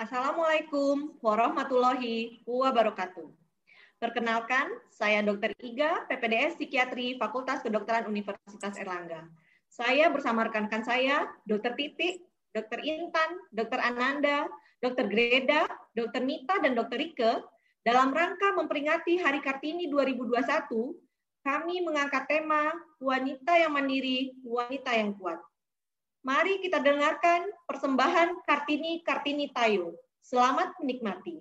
Assalamualaikum warahmatullahi wabarakatuh. Perkenalkan, saya Dr. Iga, PPDS Psikiatri Fakultas Kedokteran Universitas Erlangga. Saya bersama rekan-rekan saya, Dr. Titik, Dr. Intan, Dr. Ananda, Dr. Greda, Dr. Mita, dan Dr. Rike, dalam rangka memperingati Hari Kartini 2021, kami mengangkat tema Wanita yang Mandiri, Wanita yang Kuat. Mari kita dengarkan persembahan Kartini Kartini Tayo. Selamat menikmati.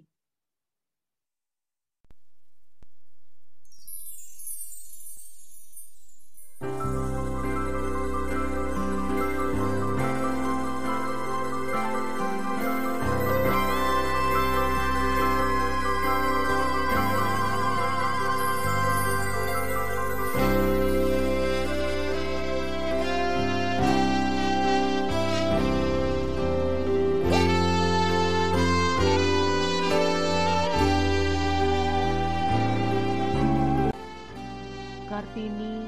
Kartini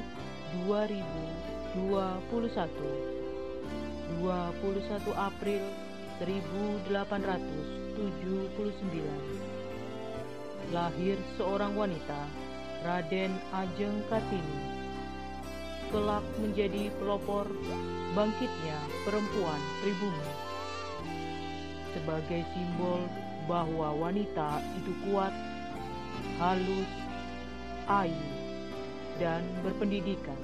2021 21 April 1879 Lahir seorang wanita Raden Ajeng Kartini. Kelak menjadi pelopor bangkitnya perempuan pribumi. Sebagai simbol bahwa wanita itu kuat, halus, ayu, dan berpendidikan.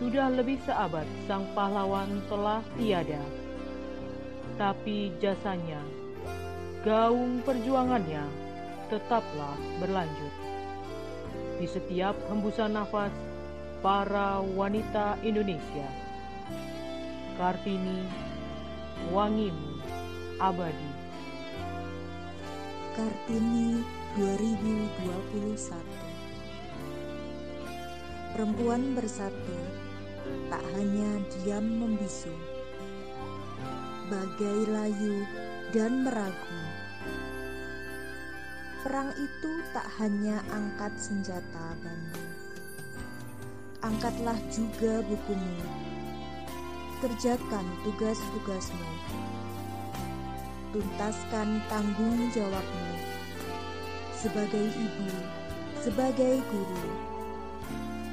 Sudah lebih seabad sang pahlawan telah tiada, tapi jasanya, gaung perjuangannya tetaplah berlanjut. Di setiap hembusan nafas para wanita Indonesia, Kartini, wangimu abadi. Kartini 2021 Perempuan bersatu tak hanya diam membisu, bagai layu dan meragu. Perang itu tak hanya angkat senjata bandu. Angkatlah juga bukumu. Kerjakan tugas-tugasmu. Tuntaskan tanggung jawabmu. Sebagai ibu, sebagai guru,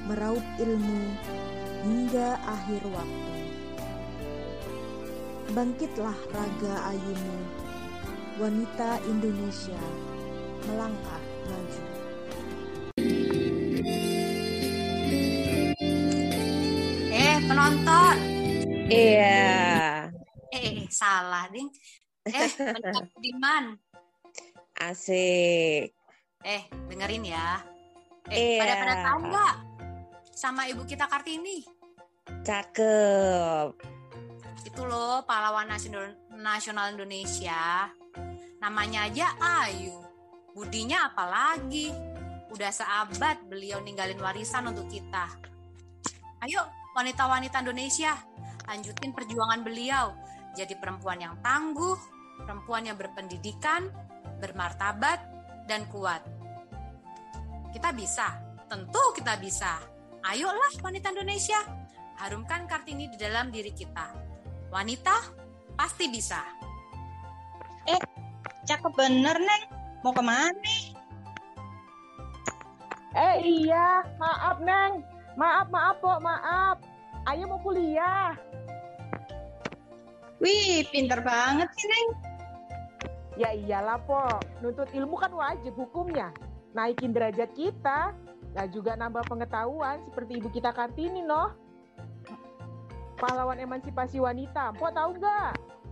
meraup ilmu hingga akhir waktu. Bangkitlah raga ayumu, wanita Indonesia melangkah maju. Eh, penonton. Iya. Eh, salah, Ding. Eh, penonton Diman. Asik. Eh, dengerin ya. Eh, pada Iya. pada tahu nggak sama ibu kita Kartini? Cakep. Itu loh pahlawan nasional, nasional Indonesia. Namanya aja Ayu. Budinya apalagi? Udah seabad beliau ninggalin warisan untuk kita. Ayo wanita-wanita Indonesia, lanjutin perjuangan beliau. Jadi perempuan yang tangguh, perempuan yang berpendidikan, bermartabat, dan kuat. Kita bisa, tentu kita bisa. Ayolah wanita Indonesia, harumkan Kartini di dalam diri kita. Wanita pasti bisa. Cakep bener, Neng. Mau ke mana? Eh iya, maaf Neng. Maaf, maaf Pok, maaf. Ayo mau kuliah. Wih, pinter banget sih, Neng. Ya iyalah Pok, nuntut ilmu kan wajib hukumnya. Naikin derajat kita. Nah juga nambah pengetahuan seperti ibu kita Kartini noh. Pahlawan emansipasi wanita. Pok tahu nggak?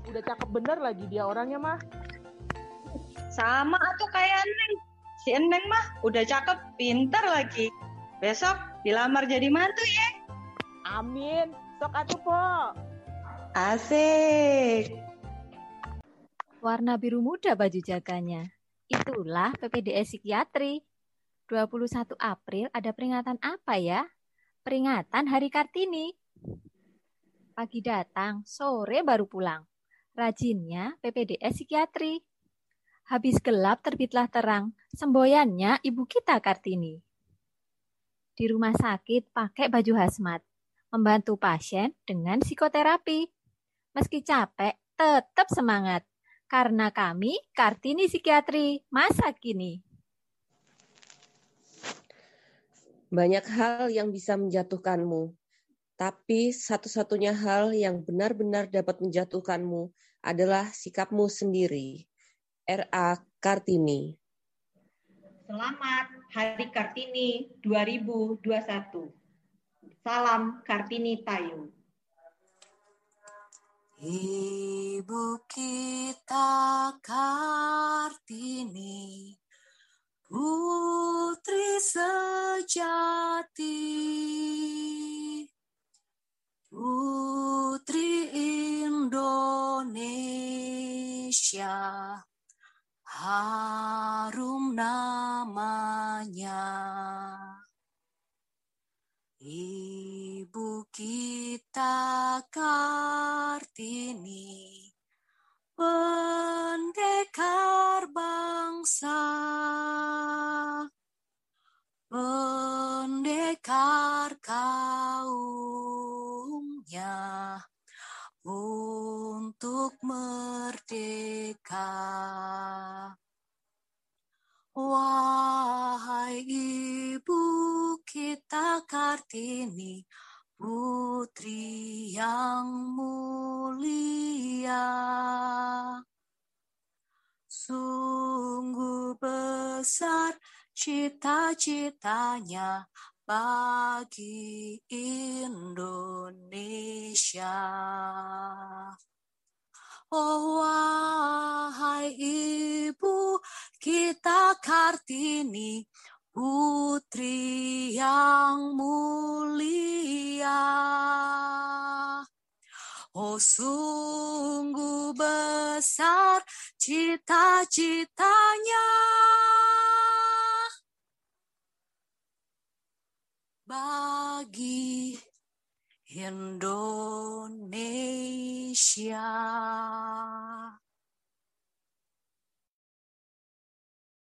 Udah cakep bener lagi dia orangnya mah. Sama atau kayak Neng. Si Neng mah udah cakep, pinter lagi. Besok dilamar jadi mantu ya. Amin. Sok atuh Pok. Asik. warna biru muda baju jaganya. Itulah PPDS Psikiatri. 21 April ada peringatan apa ya? Peringatan Hari Kartini. Pagi datang, sore baru pulang. Rajinnya PPDS Psikiatri. Habis gelap terbitlah terang, semboyannya ibu kita Kartini. Di rumah sakit pakai baju hazmat, membantu pasien dengan psikoterapi. Meski capek, tetap semangat Karena kami Kartini Psikiatri masa kini. Banyak hal yang bisa menjatuhkanmu, tapi satu-satunya hal yang benar-benar dapat menjatuhkanmu adalah sikapmu sendiri. R.A. Kartini Selamat Hari Kartini 2021. Salam Kartini Tayu. Ibu kita Kartini, pendekar bangsa, pendekar kaumnya untuk merdeka. Wahai ibu kita Kartini, putri yang mulia. Sungguh besar cita-citanya bagi Indonesia. Oh wahai ibu kita Kartini, putri yang mulia. Sungguh besar cita-citanya bagi Indonesia.